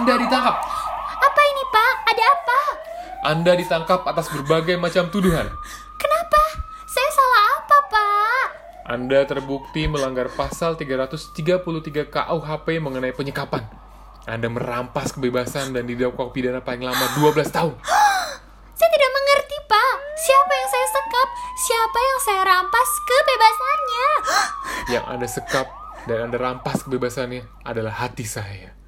Anda ditangkap. Apa ini, Pak? Ada apa? Anda ditangkap atas berbagai macam tuduhan. Kenapa? Saya salah apa, Pak? Anda terbukti melanggar pasal 333 KUHP mengenai penyekapan. Anda merampas kebebasan dan didakwa pidana paling lama 12 tahun. Saya tidak mengerti, Pak. Siapa yang saya sekap? Siapa yang saya rampas kebebasannya? Yang Anda sekap dan Anda rampas kebebasannya adalah hati saya.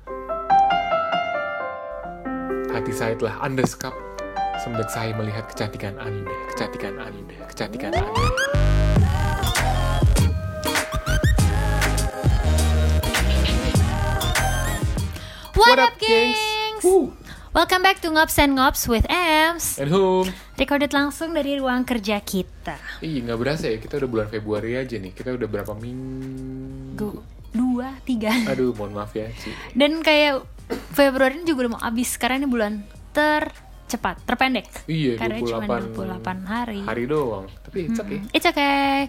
Hati saya telah sekap semenjak saya melihat kecantikan Anda, kecantikan Anda, kecantikan Anda. What, up, gengs? Woo. Welcome back to Ngops and Ngops with Ems. And home. Recorded langsung dari ruang kerja kita. Ih, nggak berasa ya, kita udah bulan Februari aja nih. Kita udah berapa minggu? Tiga. Aduh, mohon maaf ya, Ci. Dan kayak Februari ini juga udah mau habis. Sekarang ini bulan tercepat, terpendek. Iya, Karena cuma 28 28 hari. Hari doang. Tapi it's okay. It's okay.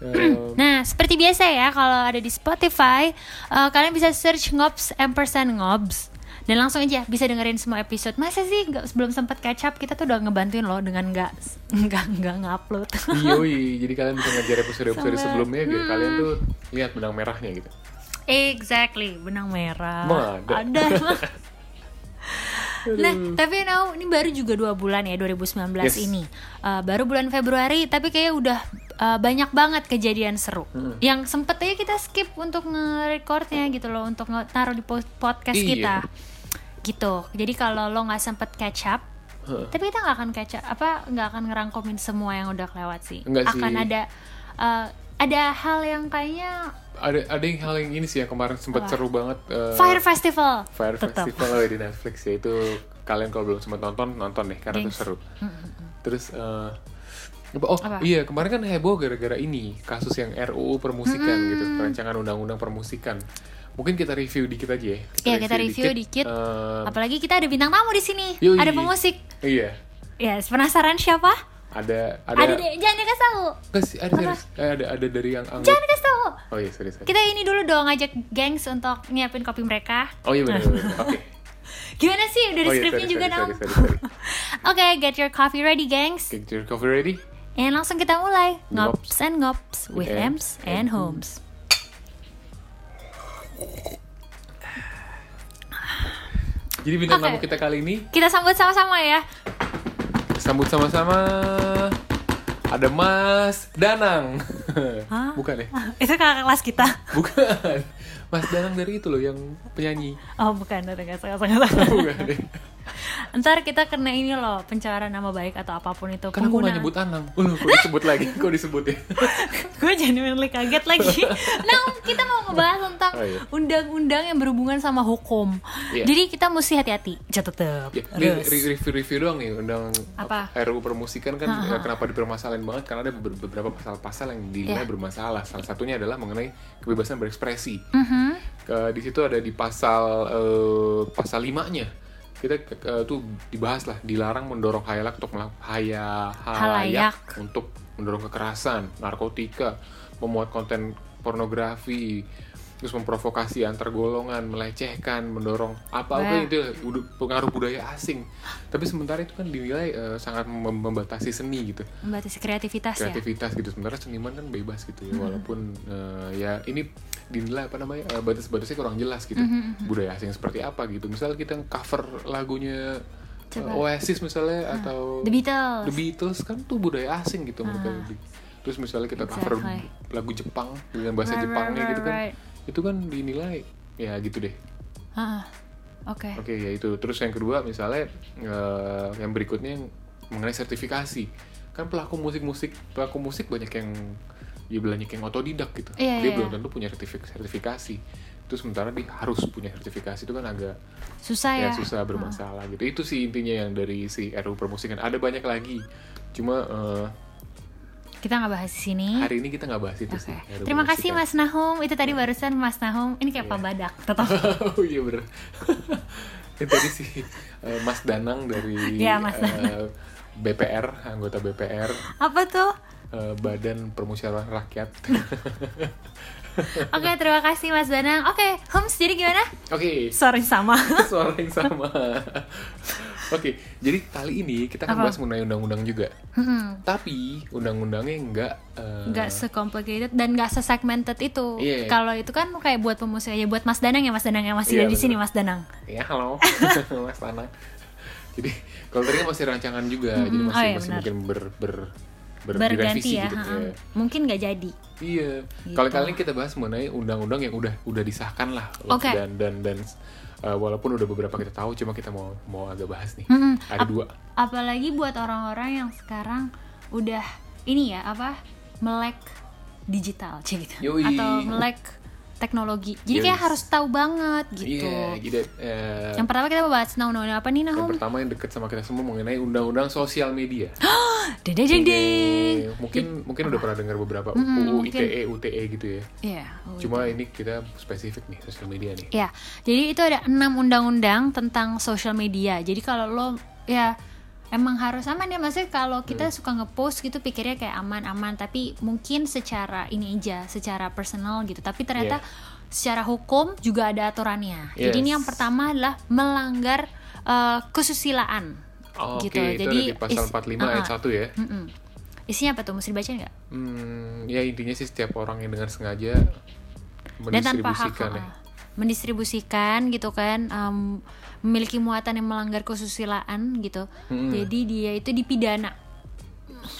Eh, Nah, seperti biasa ya, kalau ada di Spotify, eh, kalian bisa search Ngops ampersand Ngobs. Dan langsung aja bisa dengerin semua episode. Masa sih nggak sebelum sempat catch up, kita tuh udah ngebantuin loh dengan nggak nggak nggak ngupload. Yoi, jadi kalian bisa ngejar episode-episode Sama- sebelumnya biar kalian tuh lihat benang merahnya gitu. Exactly, benang merah. Emang ada? Ada. Nah, tapi now ini baru juga dua bulan ya 2019 Yes. ini. Uh, baru bulan Februari, tapi kayak udah uh, banyak banget kejadian seru. Hmm. Yang sempet aja kita skip untuk nge-recordnya gitu loh, untuk taruh di po- podcast Iya. kita. Gitu. Jadi kalau lo nggak sempet catch up, Heeh. tapi kita nggak akan catch up, apa nggak akan ngerangkumin semua yang udah kelewat sih. Enggak akan sih. ada uh, ada hal yang kayaknya Ada ada yang hal yang ini sih yang kemarin sempat seru banget. eh, Fire Festival. Fire Tetep. Festival di Netflix ya itu kalian kalau belum sempat nonton nonton deh karena itu seru. Terus eh, apa- oh Apa? iya kemarin kan heboh gara-gara ini kasus yang RUU permusikan gitu rancangan undang-undang permusikan. Mungkin kita review dikit aja ya. Iya, kita review dikit. Eh, Apalagi kita ada bintang tamu di sini. Yoi. Ada pemusik. iya. Ya, penasaran siapa? Ada ada Ada, deh, jangan dikasih tahu. Nggak sih, ada. Eh, ada ada dari yang anggota. Jangan dikasih tahu. Oh iya, sorry, sorry. Kita ini dulu dong ngajak gengs untuk nyiapin kopi mereka. Oh iya benar. Oke. Gimana sih? Udah di Oh iya, skripnya sorry, juga dong. Oke, get your coffee ready, gengs. Get your coffee ready? And langsung kita mulai. Ngops. Ngops and ngops with Ems and Homes. Jadi bintang Oke. tamu kita kali ini Kita sambut sama-sama ya. Sambut sama-sama ada Mas Danang. Hah? Bukan ya? Itu kakak kelas kita. Bukan. Mas Danang dari itu loh yang penyanyi. Oh, bukan. Udah gak salah, salah, salah. Bukan deh. Ntar kita kena ini loh, pencemaran nama baik atau apa pun itu. Karena aku Penggunaan. gak nyebut Anang. Uh, kok disebut lagi? Kok disebut ya? gue genuinely kaget lagi. Nah, kita mau ngebahas tentang Oh, iya. undang-undang yang berhubungan sama hukum. Iya. Jadi kita mesti hati-hati. Tetep. Ya, ini re- review-review doang nih undang Apa? RUU permusikan kan ya, kenapa dipermasalahin banget karena ada beber- beberapa pasal-pasal yang dinilai Iya. bermasalah. Salah satunya adalah mengenai kebebasan berekspresi. Mhm. Ke- di situ ada di pasal eh, pasal limanya kita eh, tuh dibahas lah dilarang mendorong hayalak untuk haya halayak Halayak. untuk mendorong kekerasan, narkotika, memuat konten pornografi, terus memprovokasi antar golongan, melecehkan, mendorong apa apa Wah. itu pengaruh budaya asing. Tapi sementara itu kan dinilai eh, sangat mem- membatasi seni gitu Membatasi kreativitas, ya. kreativitas gitu sementara seniman kan bebas gitu ya walaupun eh, ya ini dinilai apa namanya eh, batas-batasnya kurang jelas gitu budaya asing seperti apa gitu misal kita cover lagunya Coba. Oasis misalnya atau The Beatles. The Beatles kan tuh budaya asing gitu mereka terus misalnya kita cover Exactly. lagu Jepang dengan bahasa Right, Jepangnya right, gitu kan right, itu kan dinilai ya gitu deh. Ah, Oke. Oke ya itu. Terus yang kedua misalnya eh, yang berikutnya yang mengenai sertifikasi. Kan pelaku musik musik pelaku musik banyak yang ya banyak yang otodidak gitu. Iya, dia iya, belum iya. tentu punya sertifik- sertifikasi. Itu sementara dia harus punya sertifikasi. Itu kan agak Susah ya. ya? susah bermasalah gitu. Itu sih intinya yang dari si RUU permusikan. Ada banyak lagi. Cuma eh, Kita nggak bahas di sini. hari ini kita nggak bahas itu Oke. sih Terima kasih permusikan. Mas Nahum. Itu tadi barusan Mas Nahum. Ini kayak Iya. Pak Badak. Tetap. oh iya bener itu tadi sih eh, Mas Danang dari Iya, Mas eh, BPR anggota BPR Apa tuh? eh, Badan Permusyawaratan Rakyat Oke, terima kasih Mas Danang. Oke, Homs jadi gimana? Oke, Sorry sama. suara yang sama. Oke, jadi kali ini kita akan Apa? bahas mengenai undang-undang juga. Mm-mm. Tapi undang-undangnya nggak eh, nggak se-complicated dan nggak se-segmented itu. Iya. Kalau itu kan kayak buat pemusik ya buat Mas Danang ya Mas Danang yang masih Iya, ada di sini. Mas Danang. Ya halo, Mas Tanah. Jadi kalau tadi kan masih rancangan juga, jadi Mm-mm. masih Oh, iya, masih benar. mungkin ber ber ber- Berganti ya. gitu. ya. Mungkin nggak jadi. Iya. Gitu. Kali kali ini kita bahas mengenai undang-undang yang udah udah disahkan lah. Oke. Dan dan dan uh, walaupun udah beberapa kita tahu, cuma kita mau mau agak bahas nih. Mm-mm. Ada Ap- dua. Apalagi buat orang-orang yang sekarang udah ini ya apa melek digital gitu Yoi. atau melek teknologi. Jadi kayak Yes. harus tahu banget gitu. Iya, jadi eh, Yang pertama kita mau bahas tentang undang-undang apa nih yang Nahum? pertama yang deket sama kita semua mengenai undang-undang sosial media. Deng deng. Iya, Mungkin mungkin udah pernah dengar beberapa Mm-mm, UU mungkin. ITE UTE gitu ya. Iya. oh, Cuma ini kita spesifik nih sosial media nih. Ya, jadi itu ada enam undang-undang tentang social media. Jadi kalau lo ya emang harus aman ya maksudnya kalau kita Hmm. suka ngepost gitu pikirnya kayak aman-aman tapi mungkin secara ini aja, secara personal gitu. Tapi ternyata secara hukum juga ada aturannya. Jadi ini Yes. yang pertama adalah melanggar eh, kesusilaan. Oh, gitu. Itu Jadi ada di pasal is- 45 ayat uh-uh. 1 ya. Mm-mm. Isinya apa tuh? Mesti dibacain nggak? Hmm, ya intinya sih setiap orang yang dengan sengaja dan tanpa hak mendistribusikan ya. Mendistribusikan gitu kan um, memiliki muatan yang melanggar kesusilaan gitu Mm-mm. jadi dia itu dipidana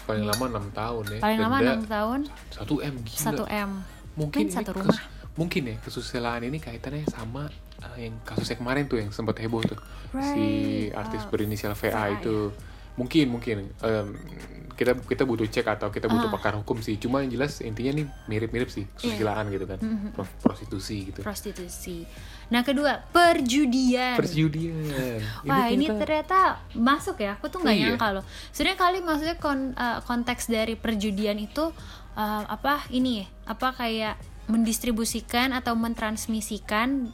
Paling lama 6 tahun ya. paling lama enam tahun 1 M gila. 1 m Mungkin satu rumah. kes- mungkin ya kesusilaan ini kaitannya sama uh, yang kasusnya kemarin tuh yang sempat heboh tuh. Si Right, artis uh, berinisial VA VA, itu. Mungkin mungkin Em, kita kita butuh cek atau kita butuh Ah. pakar hukum sih. Cuma yang jelas intinya nih mirip-mirip sih kesusilaan gitu kan. Mhm. Pro- Prostitusi gitu. prostitusi nah kedua perjudian Perjudian. Wah ini, ternyata- ternyata masuk ya, aku tuh nggak Iya. nyangka loh. Sebenarnya kali maksudnya kon- uh, konteks dari perjudian itu uh, apa ini ya? Apa kayak mendistribusikan atau mentransmisikan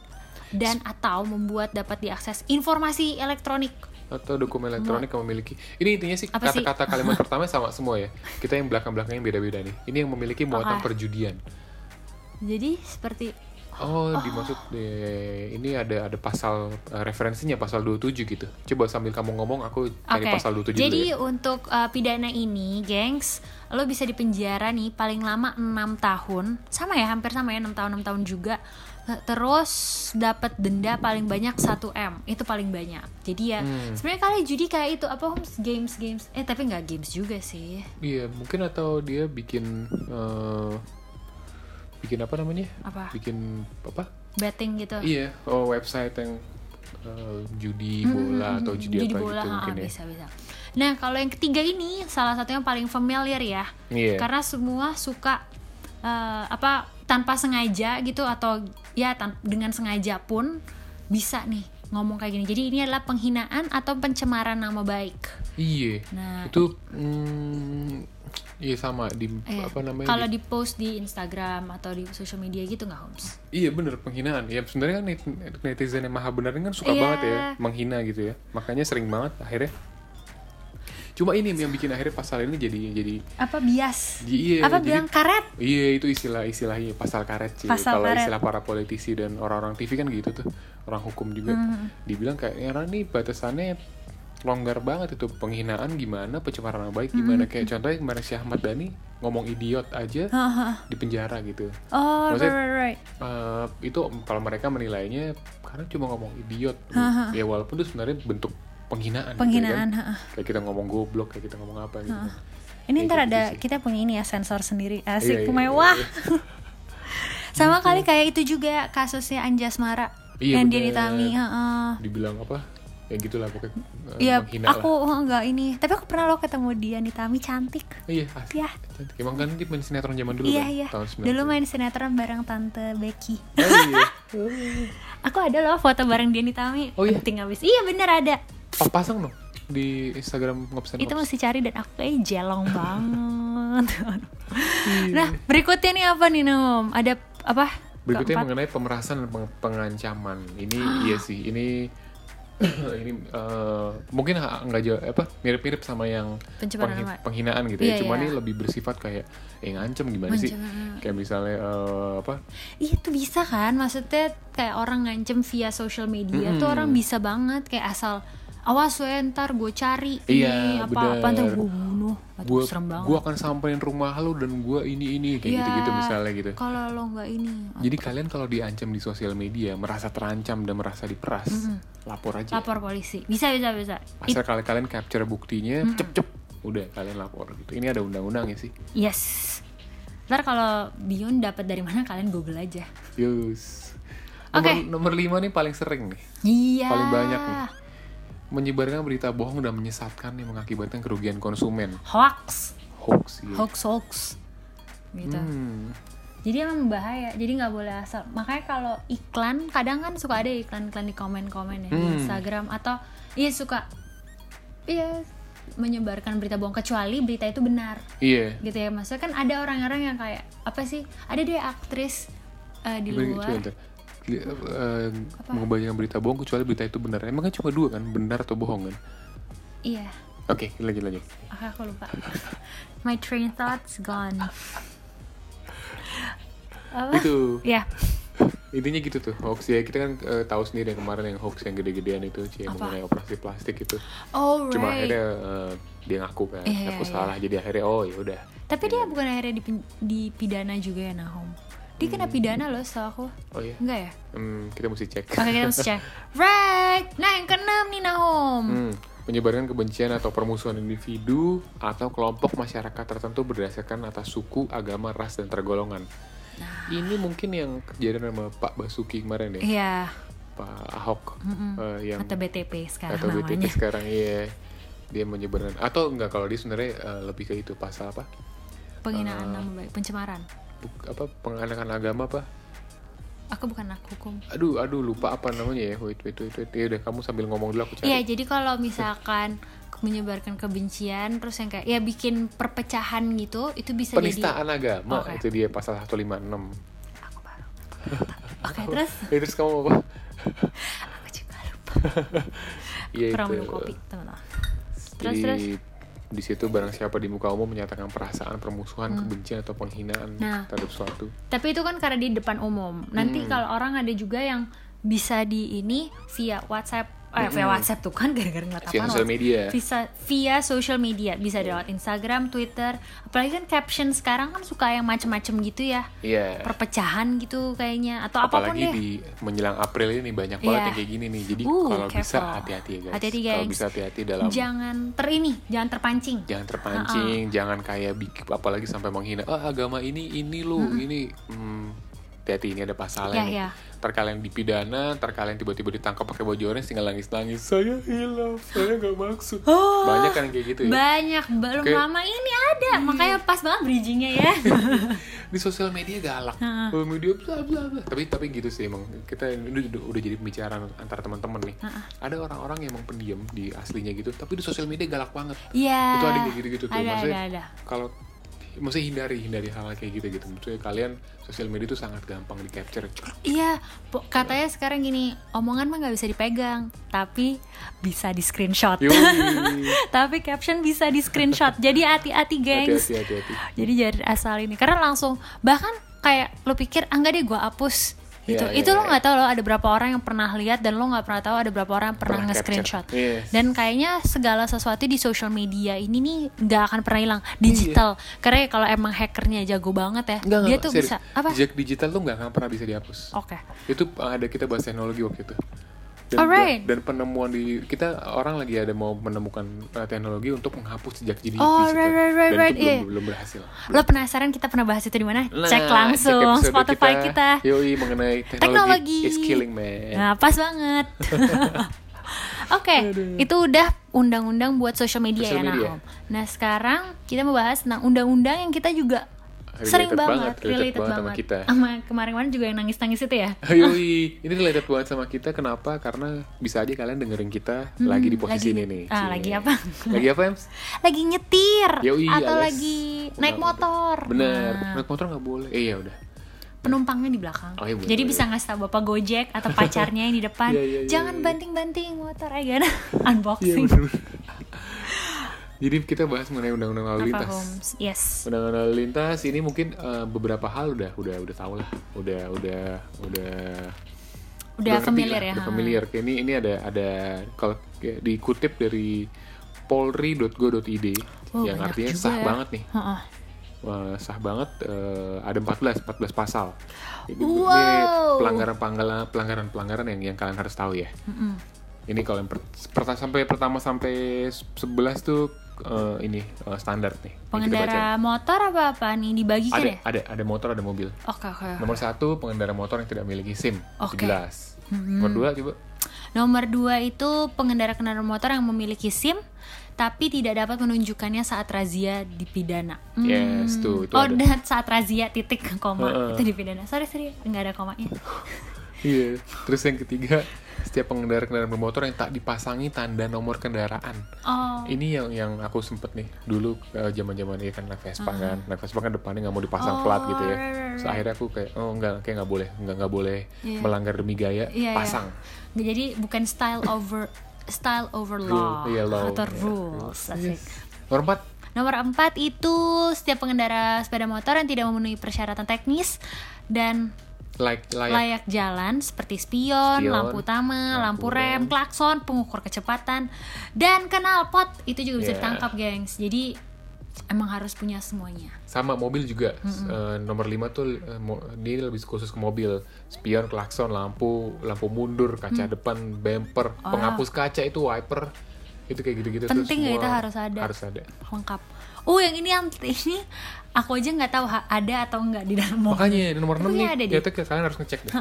dan atau membuat dapat diakses informasi elektronik. Atau dokumen elektronik yang memiliki. Ini intinya sih kata-kata kalimat pertama sama semua ya. Kita yang belakang-belakangnya beda-beda nih. Ini yang memiliki muatan Oke. perjudian. Jadi seperti oh, dimaksud eh, ini ada ada pasal eh, referensinya pasal 27 gitu. Coba sambil kamu ngomong aku cari Oke, pasal 27 jadi dulu ya. untuk uh, pidana ini, gengs, lo bisa dipenjara nih paling lama 6 tahun, sama ya, hampir sama ya 6 tahun 6 tahun juga. Terus dapat denda paling banyak 1 m, itu paling banyak. Jadi ya, Hmm. sebenarnya kali judi kayak itu apa games games, eh tapi nggak games juga sih. iya mungkin atau dia bikin eh, bikin apa namanya Apa? bikin apa Betting gitu. iya oh website yang eh, judi bola atau judi, apa bola, gitu ha, mungkin ya bisa bisa. Nah kalau yang ketiga ini salah satu yang paling familiar ya, Iya. karena semua suka eh, apa tanpa sengaja gitu atau ya dengan sengaja pun bisa nih ngomong kayak gini. Jadi ini adalah penghinaan atau pencemaran nama baik. Iya. Nah, itu mm, iya sama di Eh, apa namanya? kalau di- post di Instagram atau di social media gitu nggak Homs? iya bener penghinaan. Ya sebenarnya kan net- netizen yang maha benar kan suka Iya. banget ya menghina gitu ya. Makanya sering banget akhirnya. Cuma ini yang bikin akhirnya pasal ini jadi jadi Apa bias? iya apa jadi- bilang karet? Iya itu istilah istilahnya pasal karet sih. Pasal Kalau karet. istilah para politisi dan orang-orang TV kan gitu tuh orang hukum juga Hmm. dibilang kayak ya nih batasannya longgar banget itu penghinaan gimana pencemaran nama baik Hmm. gimana kayak contohnya kemarin si Ahmad Dhani ngomong idiot aja di penjara gitu. Oh, right, Maksudnya- right, right. Eh, itu kalau mereka menilainya karena cuma ngomong idiot ya walaupun itu sebenarnya bentuk penghinaan. gitu Penghinaan, kan. ha-ha. Kayak kita ngomong goblok kayak kita ngomong apa gitu. kan. Ini Kayak ntar gitu ada sih. kita punya ini ya sensor sendiri Iya, asik iya, mewah. iya, Sama kali kayak itu juga kasusnya Anjas Mara Iya, yang dia bener. ditami. heeh. Dibilang apa? Ya gitulah pokoknya eh, Iya, aku oh, enggak ini. Tapi aku pernah lo ketemu dia Tami cantik. lah. Iya, asli. Ya. Cantik. Emang kan dia main sinetron zaman dulu iya kan? iya. Tahun 90. Dulu main sinetron bareng tante Becky. Oh, iya. Aku ada loh foto bareng dia Tami. Oh, iya? Penting abis. Iya bener ada. Pa- pasang dong di Instagram ngops and Itu mesti cari dan aku kayak jelong banget. Iya. nah berikutnya nih apa nih Nom? Ada apa? Berikutnya Keempat. mengenai pemerasan dan peng- pengancaman. Ini iya sih, ini ini eh, mungkin nggak jauh apa mirip-mirip sama yang penghi- nama. penghinaan gitu ya. Iya, Cuma iya. ini lebih bersifat kayak eh ngancem gimana sih? Ngancem, heeh. Kayak misalnya eh, apa? Iya itu bisa kan maksudnya kayak orang ngancem via social media Mm-mm. tuh orang bisa banget kayak asal awas we ntar gue cari Iya, ini apa apa ntar gue bunuh Gua serem banget gua akan samperin rumah lu dan gua ini ini kayak Iya. gitu-gitu misalnya gitu. kalau lo nggak ini Jadi kalian kalau diancam di sosial media merasa terancam dan merasa diperas, lapor aja. lapor polisi bisa bisa bisa It- Asal kalian kalian capture buktinya, cep cep, udah kalian lapor gitu. Ini ada undang-undangnya sih. yes ntar kalau Bion dapat dari mana kalian google aja Yus. Nomor, Oke. nomor lima nih paling sering nih. iya Paling banyak nih. Menyebarkan berita bohong dan menyesatkan yang mengakibatkan kerugian konsumen. hoax. Hoax ya. hoax hoax. Gitu. Hmm. jadi emang bahaya. Jadi nggak boleh asal. Makanya kalau iklan kadang kan suka ada iklan-iklan di komen-komen ya di Hmm. Instagram. Atau iya suka iya menyebarkan berita bohong. Kecuali berita itu benar. Iya. gitu ya. Maksudnya kan ada orang-orang yang kayak apa sih? Ada deh aktris eh, di luar. coba mengebanyakan berita bohong kecuali berita itu benar. Emang kan cuma dua kan, benar atau bohong kan? iya. Oke, lanjut lanjut. Oke, aku lupa. My train thoughts gone. Apa? Itu. Ya intinya gitu tuh hoax ya. Kita kan eh, tahu sendiri yang kemarin yang hoax yang gede-gedean itu sih yang mengenai operasi plastik itu. oh Cuma right. akhirnya eh, dia ngaku kan, Iya, ngaku iya. salah. Jadi akhirnya oh ya udah. tapi dia bukan akhirnya dipidana juga ya Nahom dia kena pidana loh setahu aku. Oh iya. enggak ya? Hmm, kita mesti cek. Oke kita mesti cek. Right Nah yang keenam nih Nahom Hmm, menyebarkan kebencian atau permusuhan individu atau kelompok masyarakat tertentu berdasarkan atas suku, agama, ras dan tergolongan. Ini mungkin yang kejadian sama Pak Basuki kemarin ya, Iya. Pak Ahok eh, yang Atau BTP sekarang atau BTP namanya. sekarang iya. Dia menyebarkan atau enggak kalau dia sebenarnya eh, lebih ke itu pasal apa? Penghinaan Eh. nama baik Pencemaran Buk- apa penganakan agama apa Aku bukan anak hukum. Aduh aduh lupa apa namanya ya. Wait wait wait, wait. ya udah kamu sambil ngomong dulu aku cari. Iya jadi kalau misalkan menyebarkan kebencian terus yang kayak ya bikin perpecahan gitu itu bisa jadi penistaan agama Oke. itu dia pasal 156 aku baru oke terus? Ya, terus kamu apa? Aku juga lupa. Iya itu. minum kopi teman-teman. Terus Jadi terus di situ barang siapa di muka umum menyatakan perasaan permusuhan, kebencian atau penghinaan Hmm. Nah. terhadap suatu. tapi itu kan karena di depan umum nanti Hmm. kalau orang ada juga yang bisa di ini via WhatsApp eh, via WhatsApp tuh kan gara-gara ngeliat Via apaan sosial media. Visa, via social media bisa lewat Instagram, Twitter, apalagi kan caption sekarang kan suka yang macem-macem gitu ya, Iya. perpecahan gitu kayaknya atau apa pun Apalagi deh. di menjelang April ini banyak banget Iya. yang kayak gini nih. Jadi Uh, kalau bisa hati-hati ya guys. Hati-hati, Kalau guys. bisa hati-hati dalam Jangan ter ini, jangan terpancing. jangan terpancing, jangan kayak bikin apalagi sampai menghina. Ah agama ini ini lu ini. Hmm, hati-hati ini ada pasalnya Iya, nih. iya. Ntar kalian dipidana, ntar kalian tiba-tiba ditangkap pakai baju orange tinggal nangis-nangis. Saya hilaf, saya nggak maksud. Banyak kan kayak gitu ya. Banyak belum Kayak- lama ini ada, makanya pas banget bridgingnya ya. di sosial media galak, Sosial media bla bla bla. Tapi tapi gitu sih emang kita udah, udah jadi pembicaraan antara teman-teman nih. Ada orang-orang yang emang pendiam di aslinya gitu, tapi di sosial media galak banget. Iya. Itu ada kayak gitu-gitu tuh. Ada, Maksudnya kalau mesti hindari hindari hal kayak gitu gitu. Maksudnya kalian sosial media itu sangat gampang di capture. Iya, po- katanya sekarang gini, omongan mah nggak bisa dipegang, tapi bisa di screenshot. Tapi caption bisa di screenshot. Jadi hati-hati, gengs. Hati-hati hati-hati. Jadi jadi asal ini karena langsung bahkan kayak lo pikir ah nggak deh gue hapus gitu. Iya, iya, itu lo iya. nggak tahu lo ada berapa orang yang pernah lihat dan lo nggak pernah tahu ada berapa orang yang pernah, Pernah nge-screenshot. capture. Iya. Dan kayaknya segala sesuatu di social media ini nih nggak akan pernah hilang digital. Karena ya kalau emang hackernya jago banget ya, Enggak, dia enggak, tuh serius. bisa apa? Jejak digital tuh nggak akan pernah bisa dihapus. Oke. Itu uh, ada kita bahas teknologi waktu itu. Dan, Alright. dan, dan penemuan di kita orang lagi ada mau menemukan uh, teknologi untuk menghapus jejak jadi Oh, digital. right, right, right, dan right, itu belum, iya. belum berhasil. Lo penasaran kita pernah bahas itu di mana? Nah, cek langsung episode Spotify kita. Yoi mengenai teknologi, Teknologi. is killing man. Nah, pas banget. Oke, itu udah undang-undang buat social media Social ya, media. Nahom. Nah, sekarang kita mau bahas tentang undang-undang yang kita juga sering banget, banget, related banget sama kita. Sama kemarin-kemarin juga yang nangis-nangis itu ya. Yoi, ini related banget sama kita. Kenapa? Karena bisa aja kalian dengerin kita lagi di posisi Hmm, lagi- ini nih. ah, Cie. lagi apa? Lagi apa, Ems? Lagi nyetir Yoi, atau alias lagi naik motor. Bener, Nah, naik motor nggak boleh. Eh ya udah. penumpangnya di belakang. Oh, iya, Jadi boleh. bisa ngasih tau bapak Gojek atau pacarnya yang di depan, Iya, iya, iya, jangan iya. banting-banting motor aja Iya unboxing. Jadi kita bahas mengenai undang-undang lalu lintas. Yes. Undang-undang lalu lintas ini mungkin eh, beberapa hal udah udah udah tahu lah, udah udah udah Udah ngerti familiar lah, ya. Udah ha. familiar. Kayak ini ini ada ada kalau dikutip dari polri.go.id Oh, yang artinya juga sah ya. banget nih. Ha-ha. Wah, sah banget eh, ada 14 14 pasal. Ini, ini Wow. pelanggaran pelanggaran pelanggaran pelanggaran yang yang kalian harus tahu ya. Mm-mm. Ini kalau yang per, perta- sampai pertama sampai 11 tuh eh, ini eh, standar nih. Pengendara motor apa apa nih dibagikan ada ya? ada ada motor ada mobil. Oke oke. Nomor satu pengendara motor yang tidak memiliki SIM. Oke. Itu jelas. Nomor dua coba. Nomor dua itu pengendara kendaraan motor yang memiliki SIM tapi tidak dapat menunjukkannya saat razia dipidana. Hmm. Yes, tuh, itu oh, ada. dan saat razia titik koma Heeh. itu dipidana. Sorry sorry, nggak ada komanya. Iya. Terus yang ketiga setiap pengendara kendaraan bermotor yang tak dipasangi tanda nomor kendaraan. Oh, Ini yang yang aku sempet nih dulu eh, zaman-zaman ini kan naik Vespa kan, naik Vespa kan depannya nggak mau dipasang Oh, plat gitu ya. right, right, right. Terus akhirnya aku kayak oh enggak kayak nggak boleh nggak nggak boleh Iya. melanggar demi gaya Iya, iya. pasang. Nggak, jadi bukan style over style over law, Rule, iya, law. atau Iya. rules. asik. Nomor empat Nomor empat itu setiap pengendara sepeda motor yang tidak memenuhi persyaratan teknis dan like layak. layak jalan seperti spion, Spion, lampu utama, lampu lampu rem, rem. klakson, pengukur kecepatan, dan knalpot itu juga bisa Yeah. ditangkap, gengs. Jadi emang harus punya semuanya. sama mobil juga Eh, nomor 5 tuh mo- ini lebih khusus ke mobil spion klakson lampu lampu mundur kaca Mm. depan bumper penghapus kaca itu wiper itu kayak gitu-gitu tuh Penting ya semua itu harus ada. harus ada Lengkap. Oh, yang ini yang ini aku aja nggak tahu ada atau nggak di dalam mobil. makanya ini nomor 6 Pokoknya nih ada ternyata kalian harus ngecek deh.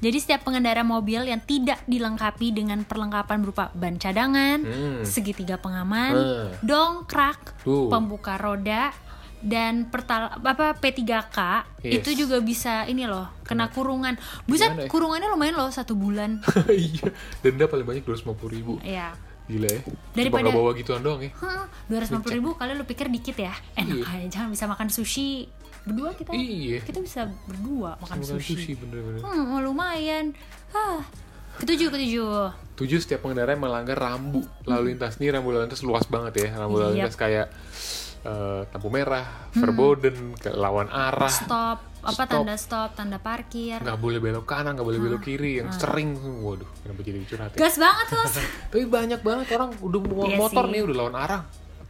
Jadi setiap pengendara mobil yang tidak dilengkapi dengan perlengkapan berupa ban cadangan, Hmm. segitiga pengaman, Hmm. dongkrak, Tuh. pembuka roda, dan pertal apa P3K Yes. itu juga bisa ini loh kena kurungan. Buset, ya? kurungannya lumayan loh satu bulan. iya denda paling banyak 250 ribu ya. Gila ya Daripada- cuma bawa gituan doang ya Dua ratus ribu kali lu pikir dikit ya? Enak Iya. aja, jangan bisa makan sushi berdua kita. Iya. Kita bisa berdua makan sushi. sushi bener-bener Hmm, lumayan. Hah. Ketujuh, ketujuh. tujuh setiap pengendara yang melanggar rambu lalu lintas nih rambu lalu lintas luas banget ya rambu lalu Yap. lintas kayak eh, lampu merah verboden ke lawan arah Stop, apa Stop. tanda stop, tanda parkir. nggak boleh belok kanan nggak boleh belok kiri yang sering waduh kenapa jadi curhat ya Gas banget, Mas. tapi banyak banget orang udah mau Iya motor sih. nih udah lawan arah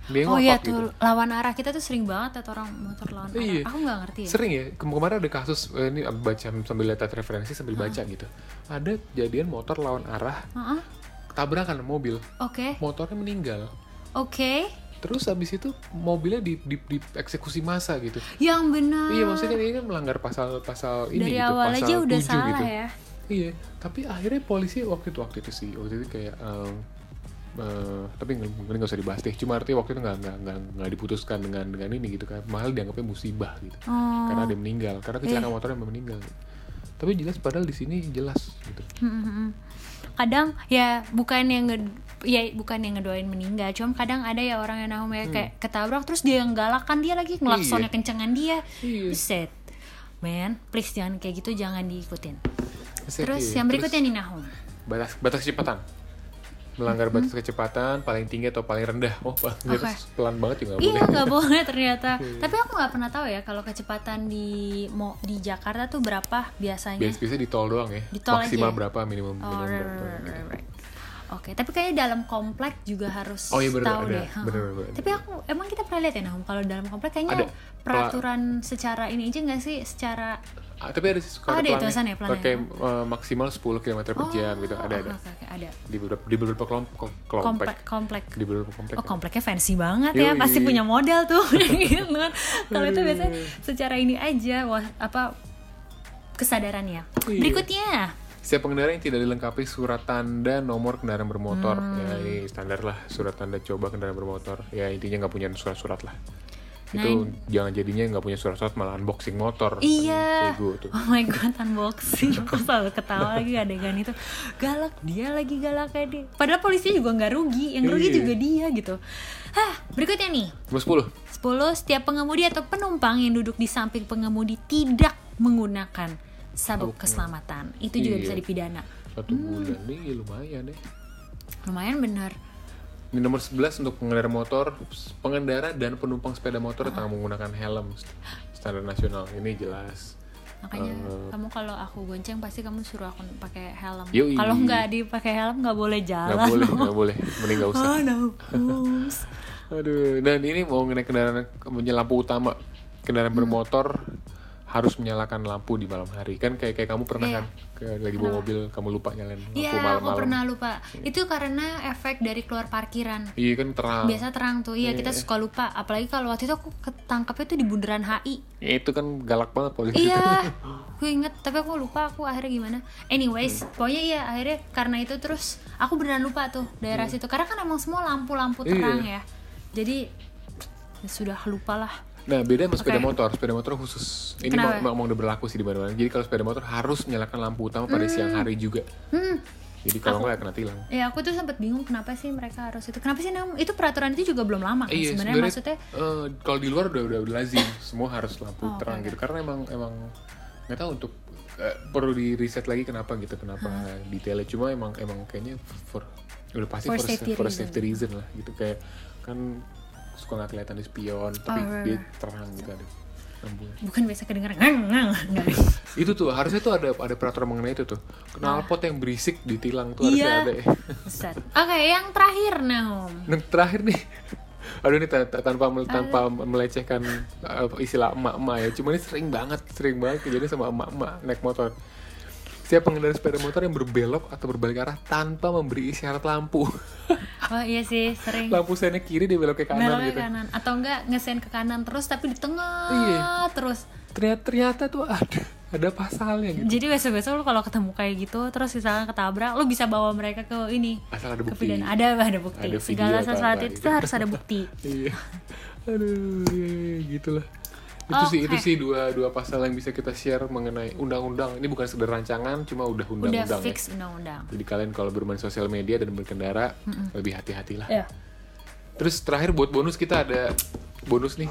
dia Oh iya tuh, gitu lawan arah kita tuh sering banget ya orang motor lawan arah. Iya. Aku nggak ngerti ya. sering ya Kem- kemarin ada kasus eh, ini baca sambil lihat referensi sambil baca gitu ada kejadian motor lawan arah Heeh. tabrakan mobil Oke, motornya meninggal oke. Terus habis itu mobilnya di, di, di eksekusi massa gitu Yang benar. Iya maksudnya ini kan melanggar pasal-pasal ini Dari gitu, awal pasal aja udah 7 salah gitu. ya. Iya, tapi akhirnya polisi waktu itu waktu itu sih waktu itu kayak em, eh, tapi mungkin nggak usah dibahas deh. Cuma artinya waktu itu nggak nggak nggak nggak diputuskan dengan dengan ini gitu kan. Malah dianggapnya musibah gitu. Oh. Karena ada yang meninggal, karena kecelakaan Iya. motor yang meninggal. Tapi jelas padahal di sini jelas gitu. Hmm, kadang ya bukan yang ya bukan yang ngedoain meninggal cuma kadang ada ya orang yang namanya kayak ketabrak terus dia yang galak kan dia lagi ngelaksonnya Iya. kencengan dia Iya. Buset. man please jangan kayak gitu jangan diikutin Set, terus iya. yang berikutnya nih Nahum batas batas kecepatan. Melanggar batas kecepatan paling tinggi atau paling rendah. Oh, pak, Oke. pelan banget juga Iya nggak boleh ternyata. Tapi aku nggak pernah tahu ya kalau kecepatan di mo di Jakarta tuh berapa biasanya. Biasa biasa di tol doang ya. Di tol Maksimal aja ya? berapa minimum Oh, minimum right, berapa. right, right, right. Oke, tapi kayaknya dalam komplek juga harus Oh, iya, bener, tahu ada. deh. Bener, bener, bener. Tapi aku emang kita pernah lihat ya Nahum kalau dalam komplek kayaknya Ada. peraturan secara ini aja nggak sih secara Ah, tapi ada sih Oh, ada tulisan ya, pelangnya. Pakai eh, maksimal 10 km per jam gitu. Ada ada. Oh, oke, oke, ada. Di beberapa di beberapa kelompok kelompok. Komplek, komplek. Di beberapa komplek. Oh kompleknya fancy banget ya, Yoi. pasti punya modal tuh gitu kan. Kalau itu biasanya secara ini aja, wah apa kesadarannya. Iya. Berikutnya, Setiap pengendara yang tidak dilengkapi surat tanda nomor kendaraan bermotor, Hmm. ya ini standar lah surat tanda coba kendaraan bermotor. Ya intinya nggak punya surat-surat lah. Nah, Itu jangan jadinya nggak punya surat-surat malah unboxing motor. Iya. Bego tuh. Oh my god, unboxing. Aku selalu ketawa lagi adegan itu. Galak dia lagi galak kayak dia. Padahal polisi juga nggak rugi, yang rugi Iya. juga dia gitu. Hah, berikutnya nih. Nomor 10. 10. Setiap pengemudi atau penumpang yang duduk di samping pengemudi tidak menggunakan sabuk keselamatan itu juga Iya. bisa dipidana satu bulan nih lumayan ya lumayan benar Ini nomor 11 untuk pengendara motor, pengendara dan penumpang sepeda motor yang menggunakan helm standar nasional. Ini jelas. makanya Eh. kamu kalau aku gonceng pasti kamu suruh aku pakai helm kalau nggak dipakai helm nggak boleh jalan Nggak boleh, nggak boleh. Mending nggak usah. oh no. Aduh, dan ini mau naik kendaraan punya lampu utama. Kendaraan Hmm. bermotor harus menyalakan lampu di malam hari. Kan kayak kayak kamu pernah Iya. kan ke lagi bawa mobil kamu lupa nyalain lampu Iya, aku malam-malam. pernah lupa. Itu karena efek dari keluar parkiran. Iya kan terang. Biasa terang tuh. Iya, kita suka lupa. Apalagi kalau waktu itu aku ketangkapnya tuh di bundaran HI. Ya, itu kan galak banget polisi. Iya, gue inget. Tapi aku lupa aku akhirnya gimana. Anyways, pokoknya iya akhirnya karena itu terus aku beneran lupa tuh daerah situ. Karena kan emang semua lampu-lampu Iya. terang ya. Jadi ya sudah lupa lah. Nah beda sama sepeda Oke. motor, sepeda motor khusus. Ini Kenapa? mau, mau udah berlaku sih di mana-mana. Jadi kalau sepeda motor harus menyalakan lampu utama pada siang hari juga. Hmm. Jadi kalau nggak kena tilang. Ya aku tuh sempat bingung kenapa sih mereka harus itu. Kenapa sih Nam? Itu peraturan itu juga belum lama kan? Iya, sebenarnya maksudnya eh, kalau di luar udah udah, udah lazim, semua harus lampu Oh, terang oke, gitu. Karena emang emang nggak tahu untuk eh, perlu di riset lagi kenapa gitu, kenapa detailnya. Cuma emang emang kayaknya for udah pasti For for, safety for reason. safety reason lah gitu kayak kan suka nggak kelihatan di spion tapi Oh, dia right. terang gitu ada lampunya. bukan biasa kedengeran ngang ngang. Itu tuh harusnya tuh ada ada peraturan mengenai itu tuh knalpot yang berisik ditilang tuh harusnya Iya. ada ya. Oke, yang terakhir Nahum. Dan terakhir nih aduh ini ta- ta- tanpa tanpa melecehkan uh, istilah emak-emak ya cuma ini sering banget sering banget kejadian sama emak-emak naik motor Siapa pengendara sepeda motor yang berbelok atau berbalik arah tanpa memberi isyarat lampu Oh iya sih, sering. lampu sennya kiri dia belok ke kanan Belok ke gitu kanan atau enggak ngesen ke kanan terus tapi di tengah Iya. terus. ternyata ternyata tuh ada ada pasalnya gitu Jadi besok-besok lu kalau ketemu kayak gitu terus misalnya ketabrak, lu bisa bawa mereka ke ini. asal ada Ke bukti pidana. Ada ada bukti. Ada Segala sesuatu itu gitu. harus ada bukti. iya aduh iya, iya, gitulah itu sih itu sih dua dua pasal yang bisa kita share mengenai undang-undang. Ini bukan sekedar rancangan cuma udah Udah undang-undang ya. fix undang-undang. jadi kalian kalau bermain sosial media dan berkendara lebih hati-hatilah Ya. terus terakhir buat bonus kita ada bonus nih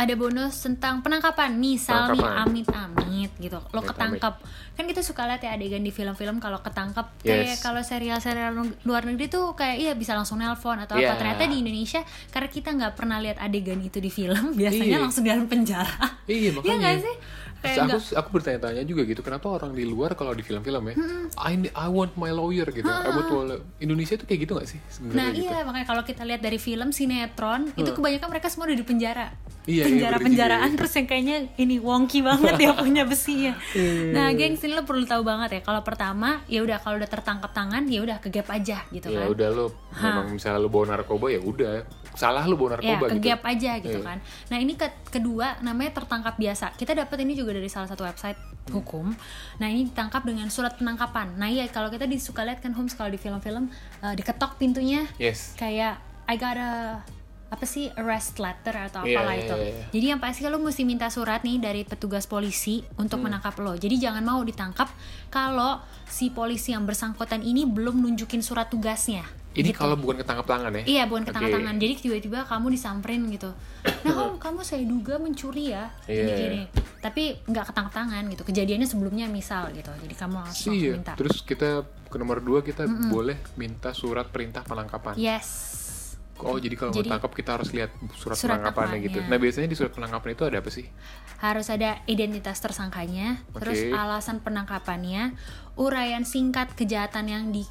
Ada bonus tentang penangkapan. Misal nih amit-amit gitu. Lo Amit-amit. ketangkap. Kan kita suka lihat ya adegan di film-film kalau ketangkap Yes. kayak kalau serial-serial luar negeri tuh kayak iya bisa langsung nelpon atau Iya. apa. Ternyata di Indonesia karena kita nggak pernah lihat adegan itu di film, biasanya Iya. langsung dalam penjara. iya Iya makanya nggak sih? Terus Kayak aku nggak- aku bertanya-tanya juga gitu kenapa orang di luar kalau di film-film ya I I want my lawyer gitu I want my- Indonesia tuh kayak gitu gak sih sebenarnya Nah gitu iya makanya kalau kita lihat dari film sinetron itu kebanyakan mereka semua udah di penjara. Iya, iya, penjara penjaraan bener terus yang kayaknya ini wonky banget ya punya besinya. Iya. nah gengs ini lo perlu tahu banget ya kalau pertama ya udah kalau udah tertangkap tangan ya udah ke gap aja gitu ya kan. udah lo memang misalnya lo bawa narkoba ya udah salah lo bawa Ya, narkoba ke gitu gap aja gitu Iya. kan. Nah, ini ke kedua namanya tertangkap biasa. Kita dapat ini juga dari salah satu website hukum. Nah, ini ditangkap dengan surat penangkapan. Nah, iya kalau kita disuka lihat kan Holmes kalau di film-film eh, diketok pintunya yes kayak I got a apa sih arrest letter atau Iya, apalah iya, itu. iya. Jadi yang pasti lo mesti minta surat nih dari petugas polisi untuk Hmm. menangkap lo. Jadi jangan mau ditangkap kalau si polisi yang bersangkutan ini belum nunjukin surat tugasnya. ini Gitu. kalau bukan ketangkap tangan ya Iya, bukan ketangkap Oke. tangan. Jadi tiba-tiba kamu disamperin gitu. Nah, kamu, kamu saya duga mencuri ya. Iya. Gini-gini. Tapi nggak ketangkap tangan gitu. Kejadiannya sebelumnya misal gitu. Jadi kamu langsung Iya, minta. terus kita ke nomor dua kita boleh minta surat perintah penangkapan. Yes. Oh, jadi kalau mau tangkap kita harus lihat surat, Surat penangkapannya gitu. Nah, biasanya di surat penangkapan itu ada apa sih? Harus ada identitas tersangkanya, terus Oke. alasan penangkapannya, uraian singkat kejahatan yang di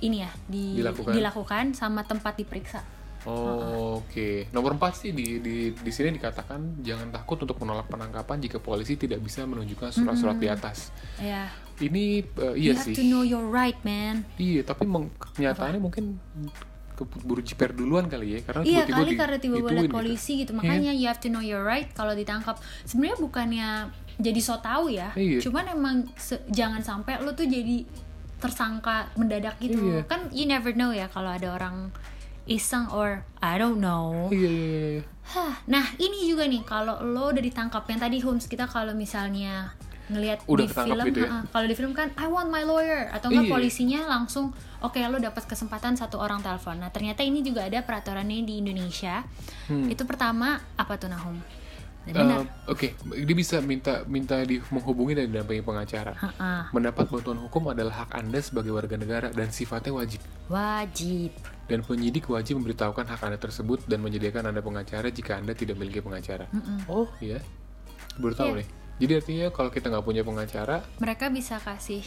ini ya, di, Dilakukan. dilakukan sama tempat diperiksa. Oh, Oke, nomor empat sih di, di di sini dikatakan jangan takut untuk menolak penangkapan jika polisi tidak bisa menunjukkan surat-surat di atas. Ya. Ini eh, You iya have sih. to know your right, man. Iya, tapi kenyataannya mungkin keburu jiper duluan kali ya, karena Iya tiba-tiba kali di- karena tiba-tiba lihat gitu. polisi gitu. Makanya you have to know your right kalau ditangkap. Sebenarnya bukannya jadi so tahu ya. Iya. Cuman emang jangan sampai lo tuh jadi tersangka mendadak gitu. Iya. Kan you never know ya kalau ada orang iseng or I don't know. Iya, iya, iya. Hah, nah ini juga nih kalau lo udah ditangkap yang tadi Holmes kita kalau misalnya ngelihat di film, gitu ya? kalau di film kan I want my lawyer atau enggak Iya. polisinya langsung oke lo dapat kesempatan satu orang telepon. Nah ternyata ini juga ada peraturannya di Indonesia. Hmm. Itu pertama apa tuh Nahum? Uh, Oke, okay. dia bisa minta minta di menghubungi dan didampingi pengacara. Ha-ha. Mendapat bantuan hukum adalah hak Anda sebagai warga negara dan sifatnya wajib. Wajib. Dan penyidik wajib memberitahukan hak Anda tersebut dan menyediakan Anda pengacara jika Anda tidak memiliki pengacara. Mm-mm. Oh, iya. Baru tahu Iya. nih. Jadi artinya kalau kita nggak punya pengacara, Mereka bisa kasih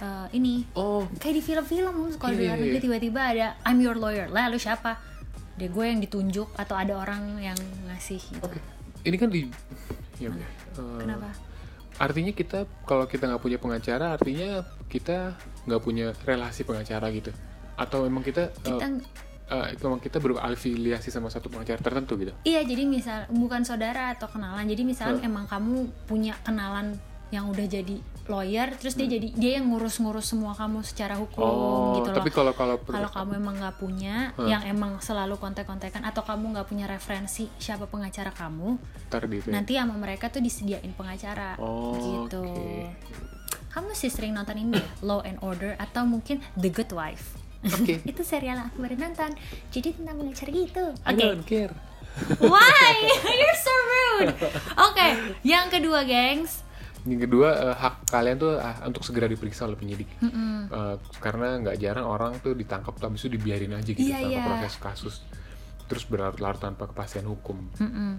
eh, ini oh, kayak di film-film kalau di Iya, luar iya, negeri iya. tiba-tiba ada I'm your lawyer lah lu siapa deh gue yang ditunjuk atau ada orang yang ngasih gitu oke. Ini kan di ya, oke. Eh, kenapa Artinya kita kalau kita nggak punya pengacara, artinya kita nggak punya relasi pengacara gitu. Atau memang kita, eh, kita eh, memang kita berafiliasi sama satu pengacara tertentu gitu. iya jadi misal bukan saudara atau kenalan jadi misalnya Hmm. emang kamu punya kenalan yang udah jadi lawyer terus Hmm. dia jadi dia yang ngurus-ngurus semua kamu secara hukum Oh, gitu loh tapi kalau kalau kalau kamu emang nggak punya Hmm. yang emang selalu kontak-kontakan atau kamu nggak punya referensi siapa pengacara kamu ntar gitu ya. nanti sama mereka tuh disediain pengacara Oh, gitu oke. kamu sih sering nonton ini ya Law and Order atau mungkin The Good Wife Oke. itu serial yang aku baru nonton jadi tentang pengacara gitu I oke don't care. why you're so rude oke yang kedua gengs Yang kedua eh, hak kalian tuh ah, untuk segera diperiksa oleh penyidik. Mm-mm. Eh, karena nggak jarang orang tuh ditangkap habis itu dibiarin aja gitu Iya, tanpa iya. proses kasus. Terus berlarut-larut tanpa kepastian hukum. Mm-mm.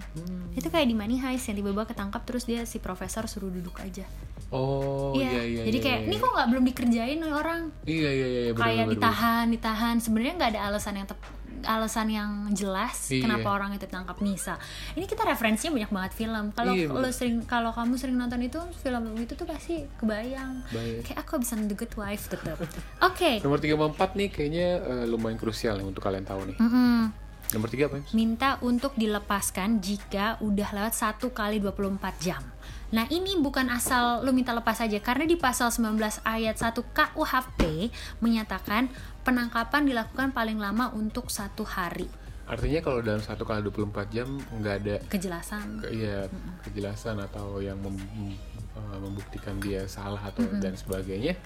itu kayak di Money Heist yang tiba-tiba ketangkap terus dia si profesor suruh duduk aja Oh iya iya. jadi iya, kayak iya. ini kok nggak belum dikerjain nih orang Iya iya iya. bener, kayak bener, ditahan ditahan sebenarnya nggak ada alasan yang tep- alasan yang jelas Iya. kenapa orang itu ditangkap Nisa ini kita referensinya banyak banget film kalau Iya, lo sering kalau kamu sering nonton itu film itu tuh pasti kebayang Baik. kayak aku bisa The Good Wife tetap oke Nomor 3 sama 4 nih kayaknya eh, lumayan krusial nih untuk kalian tahu nih. Mm-mm. Nomor 3 apa? Ems? minta untuk dilepaskan jika udah lewat 1 kali 24 jam Nah ini bukan asal lu minta lepas aja karena di pasal 19 ayat 1 KUHP menyatakan penangkapan dilakukan paling lama untuk satu hari Artinya kalau dalam satu kali 24 jam nggak ada kejelasan ke, ya, kejelasan atau yang mem- eh, membuktikan dia salah atau dan sebagainya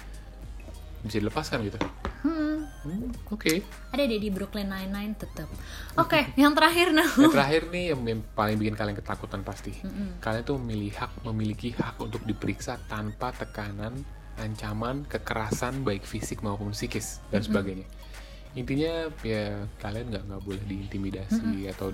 bisa dilepaskan gitu. Hmm, Hmm, Oke. ada deh di Brooklyn Nine-Nine tetap. Oke, yang terakhir nah. Yang terakhir nih yang, yang paling bikin kalian ketakutan pasti. Kalian tuh memilih hak memiliki hak untuk diperiksa tanpa tekanan, ancaman, kekerasan baik fisik maupun psikis dan sebagainya. Intinya ya kalian nggak nggak boleh diintimidasi atau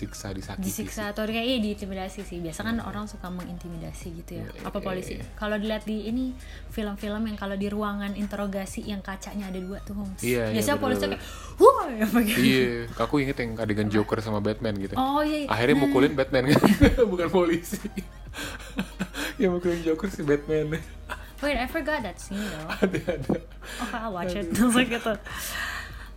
disiksa disakiti. disiksa atau kayak iya diintimidasi sih biasa kan orang suka mengintimidasi gitu ya Iya, apa iya, polisi iya. kalau dilihat di ini film-film yang kalau di ruangan interogasi yang kacanya ada dua tuh iya, biasanya polisi bener-bener. kayak wah apa gitu Iya, aku inget yang adegan Joker sama Batman gitu. oh iya. Akhirnya mukulin Batman kan, bukan polisi. yang mukulin Joker si Batman. wait I forgot that scene though ada ada. oh I'll watch it terus gitu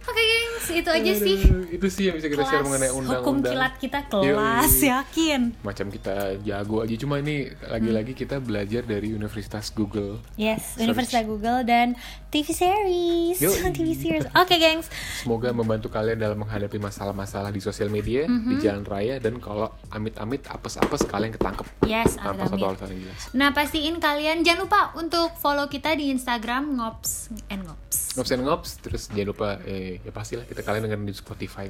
oke gengs itu aja sih Aduh, Itu sih yang bisa kita share mengenai undang-undang. hukum kilat kita kelas Yoi. yakin Macam kita jago aja, cuma ini lagi-lagi kita belajar dari Universitas Google. yes Search. Universitas Google dan TV series Yoi. TV series oke gengs Semoga membantu kalian dalam menghadapi masalah-masalah di sosial media, di jalan raya, dan kalau amit-amit apes-apes kalian ketangkep yes tanpa satu amit-amit. alasan yang jelas. Nah pastiin kalian jangan lupa untuk follow kita di Instagram ngops and ngops. Ngops and ngops, terus jangan lupa eh, ya pastilah kita kalian dengerin di Spotify.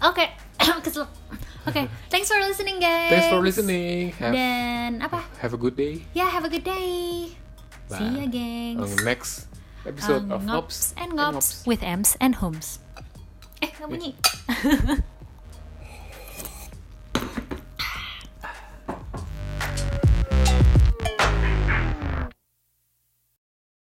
Oke, keselak. Oke, thanks for listening guys. Thanks for listening. Have, Dan apa? have a good day. Ya have a good day. See ya Bye. gengs. On next episode Um, of ngops Ngops and ngops with Ems and Homes. Eh nggak bunyi.